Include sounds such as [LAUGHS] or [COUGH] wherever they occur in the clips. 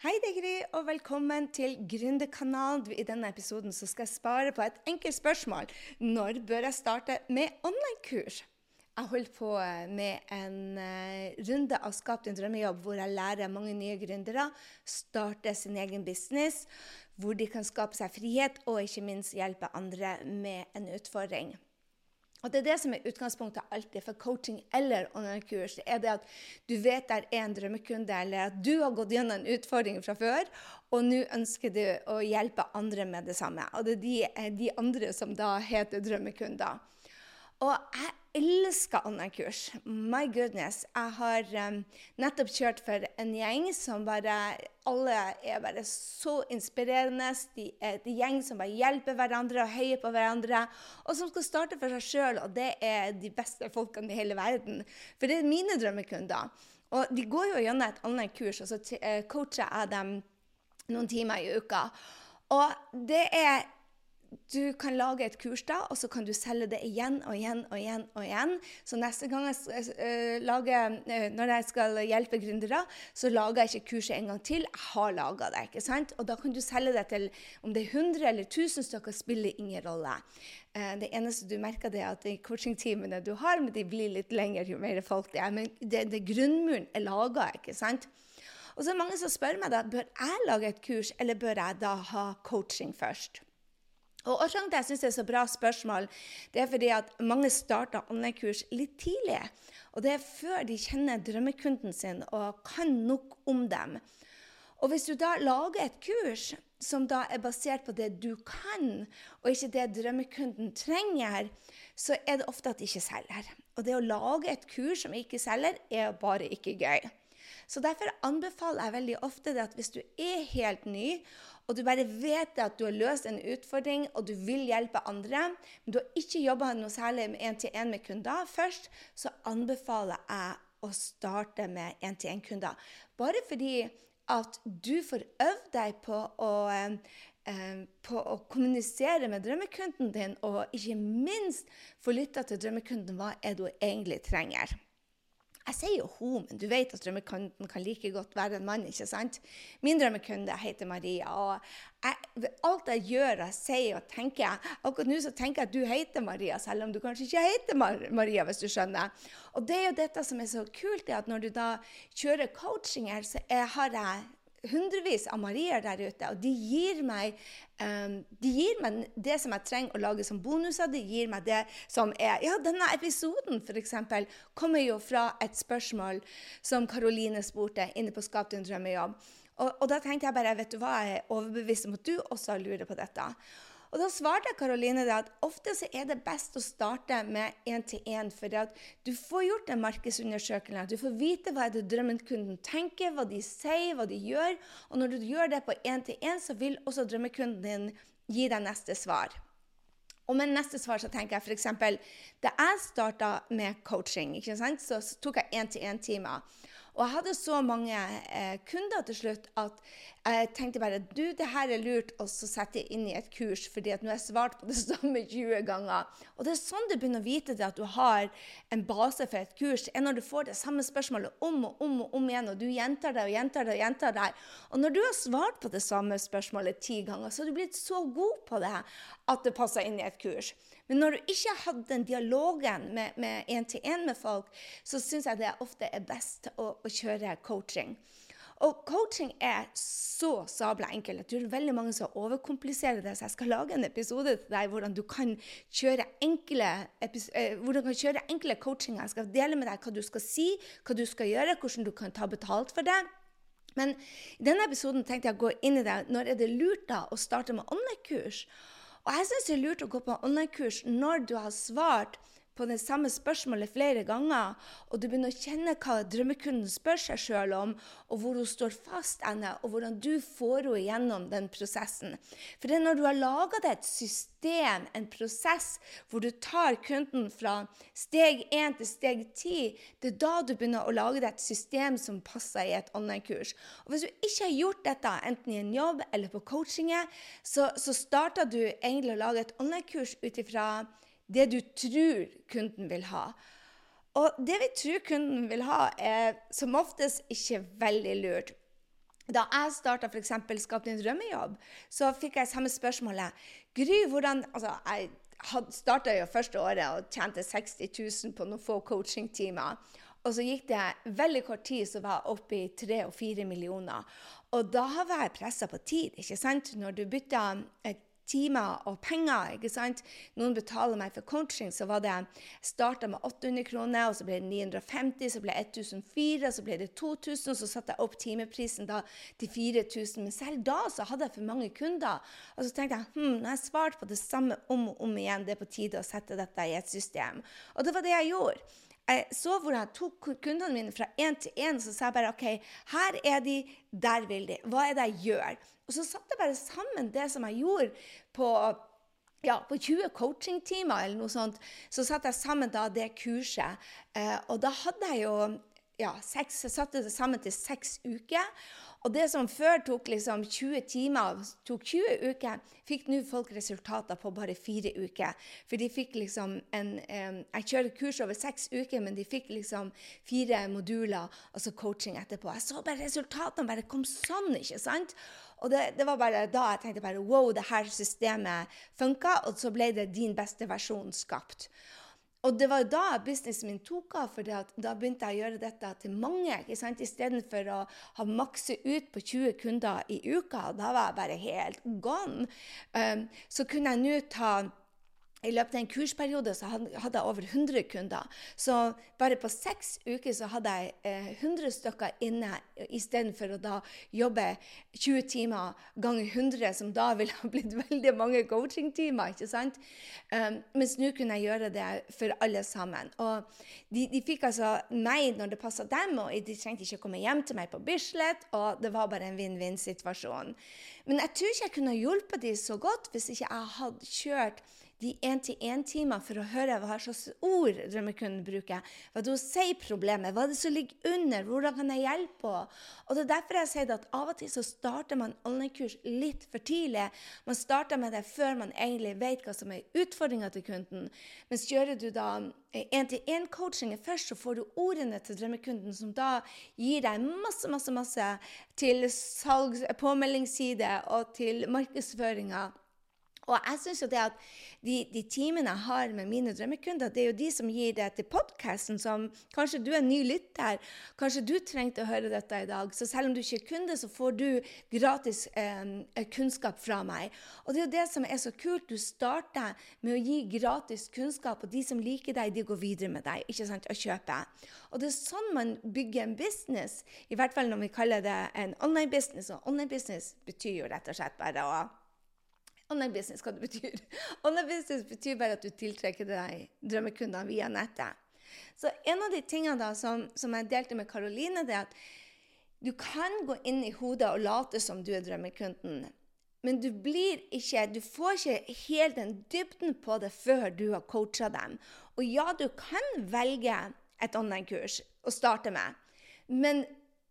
Hei, det er Gry, og velkommen til Gründerkanalen. I denne episoden skal jeg spare på et enkelt spørsmål. Når bør jeg starte med online-kurs? Jeg holder på med en uh, runde av Skap din drømmejobb, hvor jeg lærer mange nye gründere starte sin egen business, hvor de kan skape seg frihet, og ikke minst hjelpe andre med en utfordring. Og Det er det som er utgangspunktet alltid for coaching eller online-kurs. Det er det at du vet der er en drømmekunde, eller at du har gått gjennom en utfordring fra før, og nå ønsker du å hjelpe andre med det samme. Og det er de, eh, de andre som da heter drømmekunder. Og jeg elsker online-kurs. My goodness. Jeg har um, nettopp kjørt for en gjeng som bare Alle er bare så inspirerende. De er et gjeng som bare hjelper hverandre og heier på hverandre. Og som skal starte for seg sjøl, og det er de beste folkene i hele verden. For det er mine drømmekunder. Og de går jo gjennom et online-kurs, og så eh, coacher jeg dem noen timer i uka. Og det er du kan lage et kurs da, og så kan du selge det igjen og igjen og igjen. og igjen. Så neste gang jeg uh, lager, uh, når jeg skal hjelpe gründere, så lager jeg ikke kurset en gang til. Jeg har laga det. ikke sant? Og da kan du selge det til om det er 100 eller 1000 stykker, spiller ingen rolle. Uh, det eneste du merker, det er at de coachingtimene du har, men de blir litt lengre jo mer folk det er. Men det, det grunnmuren er laga, ikke sant? Og så er det mange som spør meg da, bør jeg lage et kurs, eller bør jeg da ha coaching først? Og Årsaken til jeg syns det er så bra spørsmål, det er fordi at mange starter online-kurs litt tidlig. Og det er før de kjenner drømmekunden sin og kan nok om dem. Og hvis du da lager et kurs som da er basert på det du kan, og ikke det drømmekunden trenger, så er det ofte at de ikke selger. Og det å lage et kurs som ikke selger, er bare ikke gøy. Så Derfor anbefaler jeg veldig ofte det at hvis du er helt ny, og du bare vet at du har løst en utfordring og du vil hjelpe andre, men du har ikke jobba noe særlig med én-til-én med kunder først, så anbefaler jeg å starte med én-til-én-kunder. Bare fordi at du får øvd deg på å eh, på å kommunisere med drømmekunden din, og ikke minst få lytta til drømmekunden hva er du egentlig trenger. Jeg sier jo hun, men du vet at drømmekunden kan like godt være en mann. ikke sant? Min drømmekunde heter Maria. og jeg, Alt jeg gjør og sier og tenker Akkurat nå så tenker jeg at du heter Maria, selv om du kanskje ikke heter Mar Maria, hvis du skjønner. Og det er jo dette som er så kult, er at når du da kjører coachinger, så er, har jeg hundrevis av Marier der ute, og de gir, meg, um, de gir meg det som jeg trenger å lage som bonuser. De gir meg det som er Ja, denne episoden f.eks. kommer jo fra et spørsmål som Karoline spurte inne på Skap din drømmejobb. Og, og da tenkte jeg bare, vet du hva, jeg er overbevist om at du også lurer på dette. Og Da svarte Karoline at ofte så er det best å starte med én-til-én. For at du får gjort en markedsundersøkelse. Du får vite hva det drømmekunden tenker, hva de sier, hva de gjør. Og når du gjør det på én-til-én, så vil også drømmekunden din gi deg neste svar. Og med neste svar så tenker jeg f.eks. Da jeg starta med coaching, så tok jeg én-til-én-timer. Og jeg hadde så mange eh, kunder til slutt at jeg tenkte bare du, det her er lurt å sette inn i et kurs, fordi at nå har jeg svart på det [LAUGHS] samme 20 ganger. Og det er sånn du begynner å vite det at du har en base for et kurs, er når du får det samme spørsmålet om og om og om igjen, og du gjentar det og gjentar det og gjentar det. Og når du har svart på det samme spørsmålet ti ganger, så har du blitt så god på det at det passer inn i et kurs. Men når du ikke har hatt den dialogen med én-til-én med, med folk, så syns jeg det ofte er best å, å kjøre coaching. Og coaching er så sabla enkelt. Jeg tror veldig mange som overkompliserer det. Så jeg skal lage en episode til deg hvordan du kan kjøre enkle, eh, hvordan kan kjøre enkle coachinger. Jeg skal dele med deg hva du skal si, hva du skal gjøre, hvordan du kan ta betalt for det. Men i denne episoden tenkte jeg å gå inn i det. Når er det lurt da å starte med online-kurs? Og jeg syns det er lurt å gå på online-kurs når du har svart på det samme spørsmålet flere ganger, og du begynner å kjenne hva drømmekunden spør seg sjøl om, og hvor hun står fast ennå, og hvordan du får henne gjennom den prosessen. For det er når du har laga deg et system, en prosess, hvor du tar kunden fra steg 1 til steg 10, det er da du begynner å lage deg et system som passer i et online-kurs. Og Hvis du ikke har gjort dette, enten i en jobb eller på coachinget, så, så starter du egentlig å lage et online-kurs ut ifra det du tror kunden vil ha. Og det vi tror kunden vil ha, er som oftest ikke veldig lurt. da jeg starta f.eks. Skap din drømmejobb, så fikk jeg samme spørsmålet. Gry, hvordan Altså, jeg starta jo første året og tjente 60 000 på noen få coachingtimer. Og så gikk det veldig kort tid, så var jeg oppe i tre og fire millioner. Og da var jeg pressa på tid. ikke sant? Når du bytter timer og penger. ikke sant? Noen betaler meg for coaching, så var det starta med 800 kroner, og så ble det 950, så ble det 1004, så ble det 2000, og så satte jeg opp timeprisen da til 4000. Men selv da så hadde jeg for mange kunder. Og så tenkte jeg hm, når jeg svarte på det samme om og om igjen, det er på tide å sette dette i et system. Og det var det jeg gjorde. Jeg så hvor jeg tok kundene mine fra én til én, så sa jeg bare OK, her er de, der vil de. Hva er det jeg gjør? Og så satte jeg bare sammen det som jeg gjorde på, ja, på 20 coachingtimer eller noe sånt. Så satte jeg sammen da det kurset. Eh, og da hadde jeg jo ja, seks, jeg satte det sammen til seks uker. Og det som før tok liksom 20 timer, tok 20 uker, fikk nå folk resultater på bare fire uker. For de fikk liksom en eh, Jeg kjører kurs over seks uker, men de fikk liksom fire moduler, altså coaching etterpå. Jeg så bare resultatene bare kom sånn, ikke sant? Og det, det, var bare da jeg tenkte bare wow, det her systemet funka, og så ble det din beste versjon skapt. Og det var da businessen min tok av, for da begynte jeg å gjøre dette til mange. ikke sant? Istedenfor å ha makse ut på 20 kunder i uka. Da var jeg bare helt gone. Um, så kunne jeg nå ta i løpet av en kursperiode så hadde jeg over 100 kunder. Så bare på seks uker så hadde jeg eh, 100 stykker inne istedenfor å da jobbe 20 timer ganger 100, som da ville ha blitt veldig mange coachingtimer. ikke sant? Um, mens nå kunne jeg gjøre det for alle sammen. Og de, de fikk altså meg når det passa dem, og de trengte ikke å komme hjem til meg på Bislett, og det var bare en vinn-vinn-situasjon. Men jeg tror ikke jeg kunne hjulpet dem så godt hvis ikke jeg hadde kjørt de én-til-én-timer for å høre hva slags ord drømmekunden bruker. Hva det hun sier problemet, hva det som ligger under, hvordan kan jeg hjelpe henne? Og det er derfor jeg sier at av og til så starter man online-kurs litt for tidlig. Man starter med det før man egentlig vet hva som er utfordringa til kunden. Mens gjør du da én-til-én-coaching først, så får du ordene til drømmekunden, som da gir deg masse, masse, masse til salgs, påmeldingsside og til markedsføringa. Og jeg synes jo det at de, de, timene jeg har med mine drømmekunder, det er jo de som gir det til podkasten, som kanskje du er ny lytter, kanskje du trengte å høre dette i dag. Så selv om du ikke er kunde, så får du gratis eh, kunnskap fra meg. Og det er jo det som er så kult. Du starter med å gi gratis kunnskap, og de som liker deg, de går videre med deg ikke sant, og kjøper. Og det er sånn man bygger en business, i hvert fall når vi kaller det en online business. Og online business betyr jo rett og slett bare å Online business, hva det betyr. [LAUGHS] Online business betyr bare at du tiltrekker deg drømmekunder via nettet. Så en av de tingene da, som, som jeg delte med Karoline, er at du kan gå inn i hodet og late som du er drømmekunden. Men du blir ikke, du får ikke helt den dybden på det før du har coacha dem. Og ja, du kan velge et online-kurs å starte med, men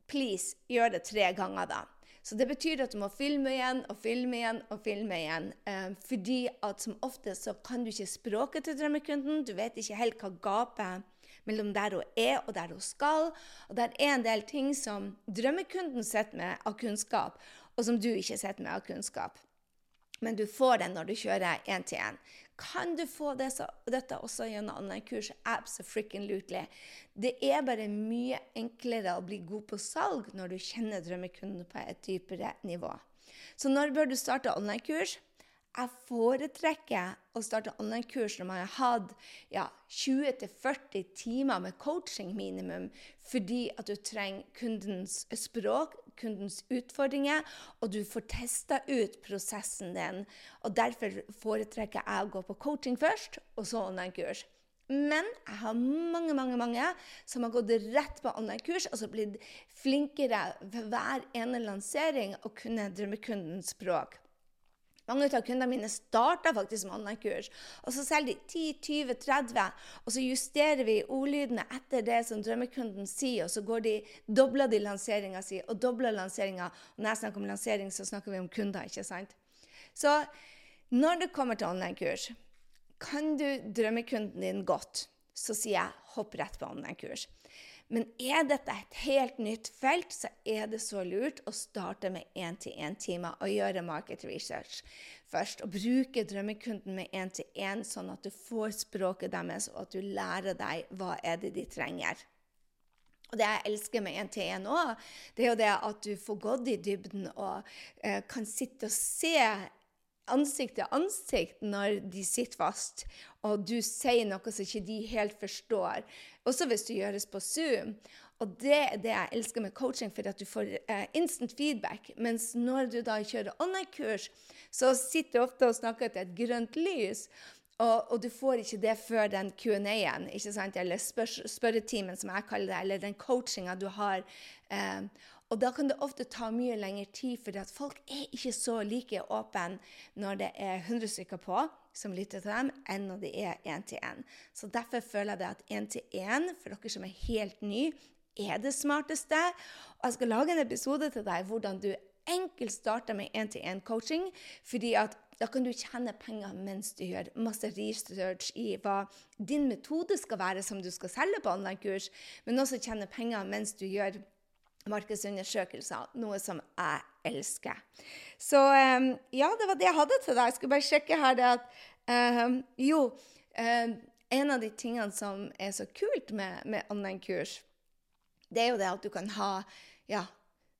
please, gjør det tre ganger, da. Så det betyr at du må filme igjen og filme igjen og filme igjen. Eh, fordi at som ofte så kan du ikke språket til drømmekunden. Du vet ikke helt hva gapet mellom der hun er og der hun skal. Og det er en del ting som drømmekunden sitter med av kunnskap, og som du ikke sitter med av kunnskap. Men du får den når du kjører én til én. Kan du få dette også gjennom online-kurs? Absolutely. Det er bare mye enklere å bli god på salg når du kjenner drømmekunden på et dypere nivå. Så når bør du starte online-kurs? Jeg foretrekker å starte online-kurs når man har hatt ja, 20-40 timer med coaching minimum, fordi at du trenger kundens språk, kundens utfordringer, og du får testa ut prosessen din. Og Derfor foretrekker jeg å gå på coaching først, og så online-kurs. Men jeg har mange mange, mange som har gått rett på online-kurs og så blitt flinkere ved hver ene lansering å kunne drømmekundens språk. Mange av kundene mine starta faktisk med online-kurs. Og så selger de 10-20-30, og så justerer vi ordlydene etter det som drømmekunden sier, og så går de, dobler de lanseringa si og dobler lanseringa. Når jeg snakker om lansering, så snakker vi om kunder, ikke sant? Så når det kommer til online-kurs, kan du drømmekunden din godt, så sier jeg hopp rett på online-kurs. Men er dette et helt nytt felt, så er det så lurt å starte med én-til-én-timer og gjøre market research først. Og bruke drømmekunden med én-til-én, sånn at du får språket deres, og at du lærer deg hva er det de trenger. Og det jeg elsker med én-til-én òg, det er jo det at du får gått i dybden og eh, kan sitte og se ansikt til ansikt når de sitter fast, og du sier noe som ikke de helt forstår. Også hvis det gjøres på Zoom. Og det er det jeg elsker med coaching, for at du får eh, instant feedback. Mens når du da kjører online-kurs, så sitter du ofte og snakker til et grønt lys. Og, og, du får ikke det før den Q&A-en, eller spør spørretimen, som jeg kaller det, eller den coachinga du har. Eh, og da kan det ofte ta mye lengre tid, for folk er ikke så like åpne når det er 100 stykker på som lytter til dem, enn når det er én-til-én. Så derfor føler jeg det at én-til-én, for dere som er helt ny, er det smarteste. Og jeg skal lage en episode til deg hvordan du enkelt starter med én-til-én-coaching. fordi at da kan du tjene penger mens du gjør masse research i hva din metode skal være som du skal selge på online-kurs, men også tjene penger mens du gjør markedsundersøkelser, noe som jeg elsker. Så um, ja, det var det jeg hadde til deg. Jeg skulle bare sjekke her det at um, Jo, um, en av de tingene som er så kult med, med online-kurs, det er jo det at du kan ha ja,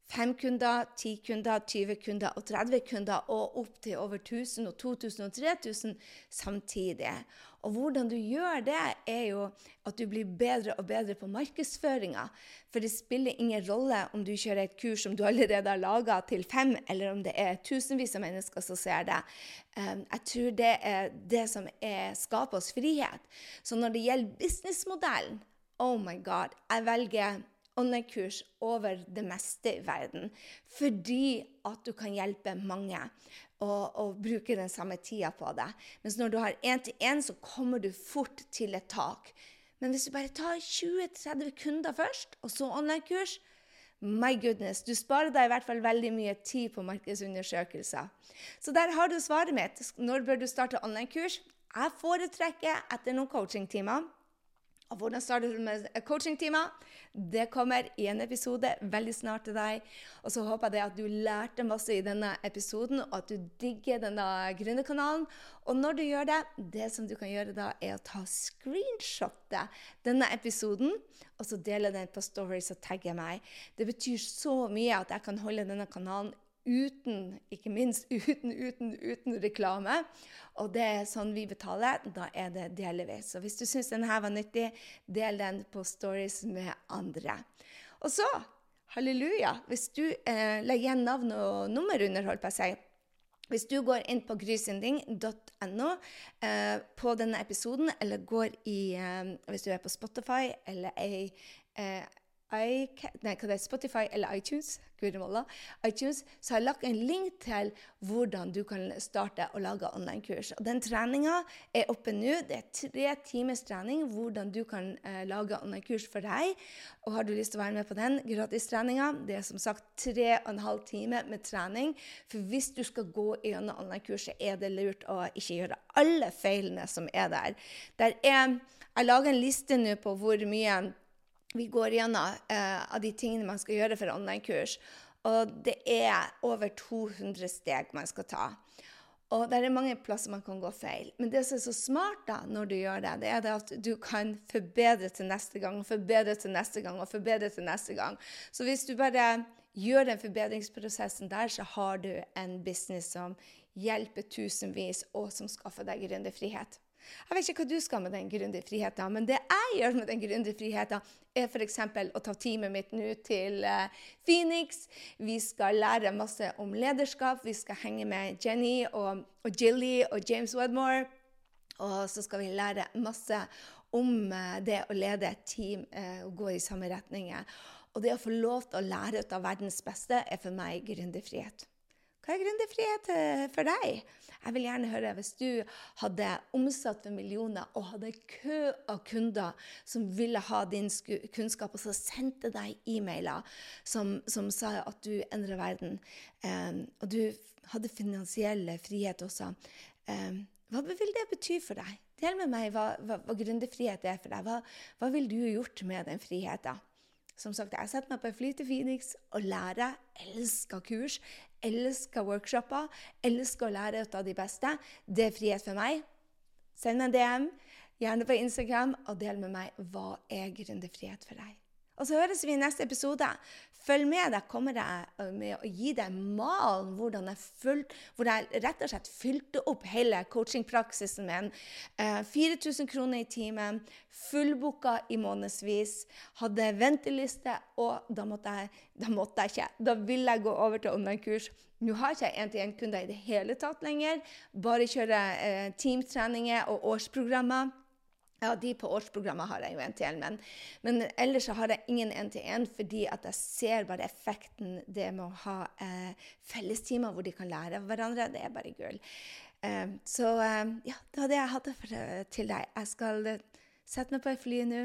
fem kunder, ti kunder, 20 kunder og 30 kunder, og opp til over 1000 og 2000 og 3000 samtidig. Og hvordan du gjør det, er jo at du blir bedre og bedre på markedsføringa. For det spiller ingen rolle om du kjører et kurs som du allerede har laga til fem, eller om det er tusenvis av mennesker som ser det. Um, jeg tror det er det som er, skaper oss frihet. Så når det gjelder businessmodellen, oh my god, jeg velger online-kurs over det meste i verden. Fordi at du kan hjelpe mange og, og bruke den samme tida på det. Mens når du har én-til-én, så kommer du fort til et tak. Men hvis du bare tar 20-30 kunder først, og så online-kurs My goodness, du sparer deg i hvert fall veldig mye tid på markedsundersøkelser. Så der har du svaret mitt. Når bør du starte online-kurs? Jeg foretrekker etter noen coachingtimer. Og hvordan starter du med coachingtimer? Det kommer i en episode veldig snart til deg. Og så håper jeg at du lærte masse i denne episoden, og at du digger denne gründerkanalen. Og når du gjør det, det som du kan gjøre da, er å ta screenshotte denne episoden, og så dele den på Stories og tagge meg. Det betyr så mye at jeg kan holde denne kanalen uten, ikke minst [LAUGHS] uten, uten, uten reklame. Og det er sånn vi betaler. Da er det delvis. Så hvis du syns denne var nyttig, del den på stories med andre. Og så, halleluja, hvis du eh, legger igjen navn og nummer under, holdt på å si hvis du går inn på grysynding.no eh, på denne episoden, eller går i eh, Hvis du er på Spotify eller ei, eh, nei, hva det er, Spotify eller iTunes, iTunes, så har jeg lagt en link til hvordan du kan starte å lage online-kurs. Og Den treninga er oppe nå. Det er tre timers trening hvordan du kan eh, lage online-kurs for deg. Og Har du lyst til å være med på den gratistreninga? Det er som sagt tre og en halv time med trening. For hvis du skal gå gjennom online-kurset, er det lurt å ikke gjøre alle feilene som er der. der er, jeg lager en liste nå på hvor mye vi går gjennom eh, av de tingene man skal gjøre for online-kurs. Og det er over 200 steg man skal ta. Og det er mange plasser man kan gå feil. Men det som er så smart da, når du gjør det, det er det at du kan forbedre til neste gang, forbedre til neste gang og forbedre til neste gang. Så hvis du bare gjør den forbedringsprosessen der, så har du en business som hjelper tusenvis, og som skaffer deg gründerfrihet. Jeg vet ikke hva du skal med den grundige friheten, men det jeg gjør med den grundige friheten, er f.eks. å ta teamet mitt nå til uh, Phoenix. Vi skal lære masse om lederskap. Vi skal henge med Jenny og, og Jilly og James Wedmore. Og så skal vi lære masse om uh, det å lede et team uh, og gå i samme retninger. Og det å få lov til å lære ut av verdens beste er for meg grundig frihet. Hva er gründerfrihet eh, for deg? Jeg vil gjerne høre hvis du hadde omsatt for millioner og hadde kø av kunder som ville ha din kunnskap, og så sendte deg e-mailer som, som, sa at du endrer verden, um, og du hadde finansiell frihet også. Um, hva vil det bety for deg? Del med meg hva, hva, hva gründerfrihet er for deg. Hva, hva ville du gjort med den friheten? Som sagt, jeg setter meg på et fly til Phoenix og lærer. Elsker kurs, elsker workshoper, elsker å lære ut av de beste. Det er frihet for meg. Send meg en DM, gjerne på Instagram, og del med meg hva er gründerfrihet for deg. Og så høres vi i neste episode. Følg med. Der kommer jeg med å gi deg malen hvordan jeg, fulgt, hvor jeg rett og slett fylte opp hele coachingpraksisen min. Eh, 4000 kroner i timen, fullbooka i månedsvis. Hadde venteliste, og da måtte, jeg, da måtte jeg ikke. Da ville jeg gå over til online-kurs. Nå har ikke jeg én-til-én-kunder i det hele tatt lenger. Bare kjøre eh, teamtreninger og årsprogrammer. Ja, de på årsprogrammet har jeg jo en til, men, men ellers så har jeg ingen en-til-en fordi at jeg ser bare effekten det med å ha eh, fellestimer hvor de kan lære av hverandre. Det er bare gull. Eh, så eh, ja, det var det jeg hadde for, eh, til deg. Jeg skal eh, sette meg på et fly nå,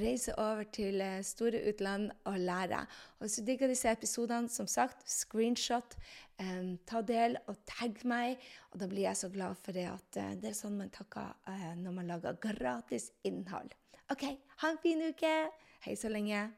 reise over til eh, store utland og lære. Og hvis du digger disse episodene, som sagt, screenshot, Um, ta del og tagg meg. Og da blir jeg så glad for det at uh, det er sånn man takker uh, når man lager gratis innhold. OK, ha en fin uke. Hei så lenge.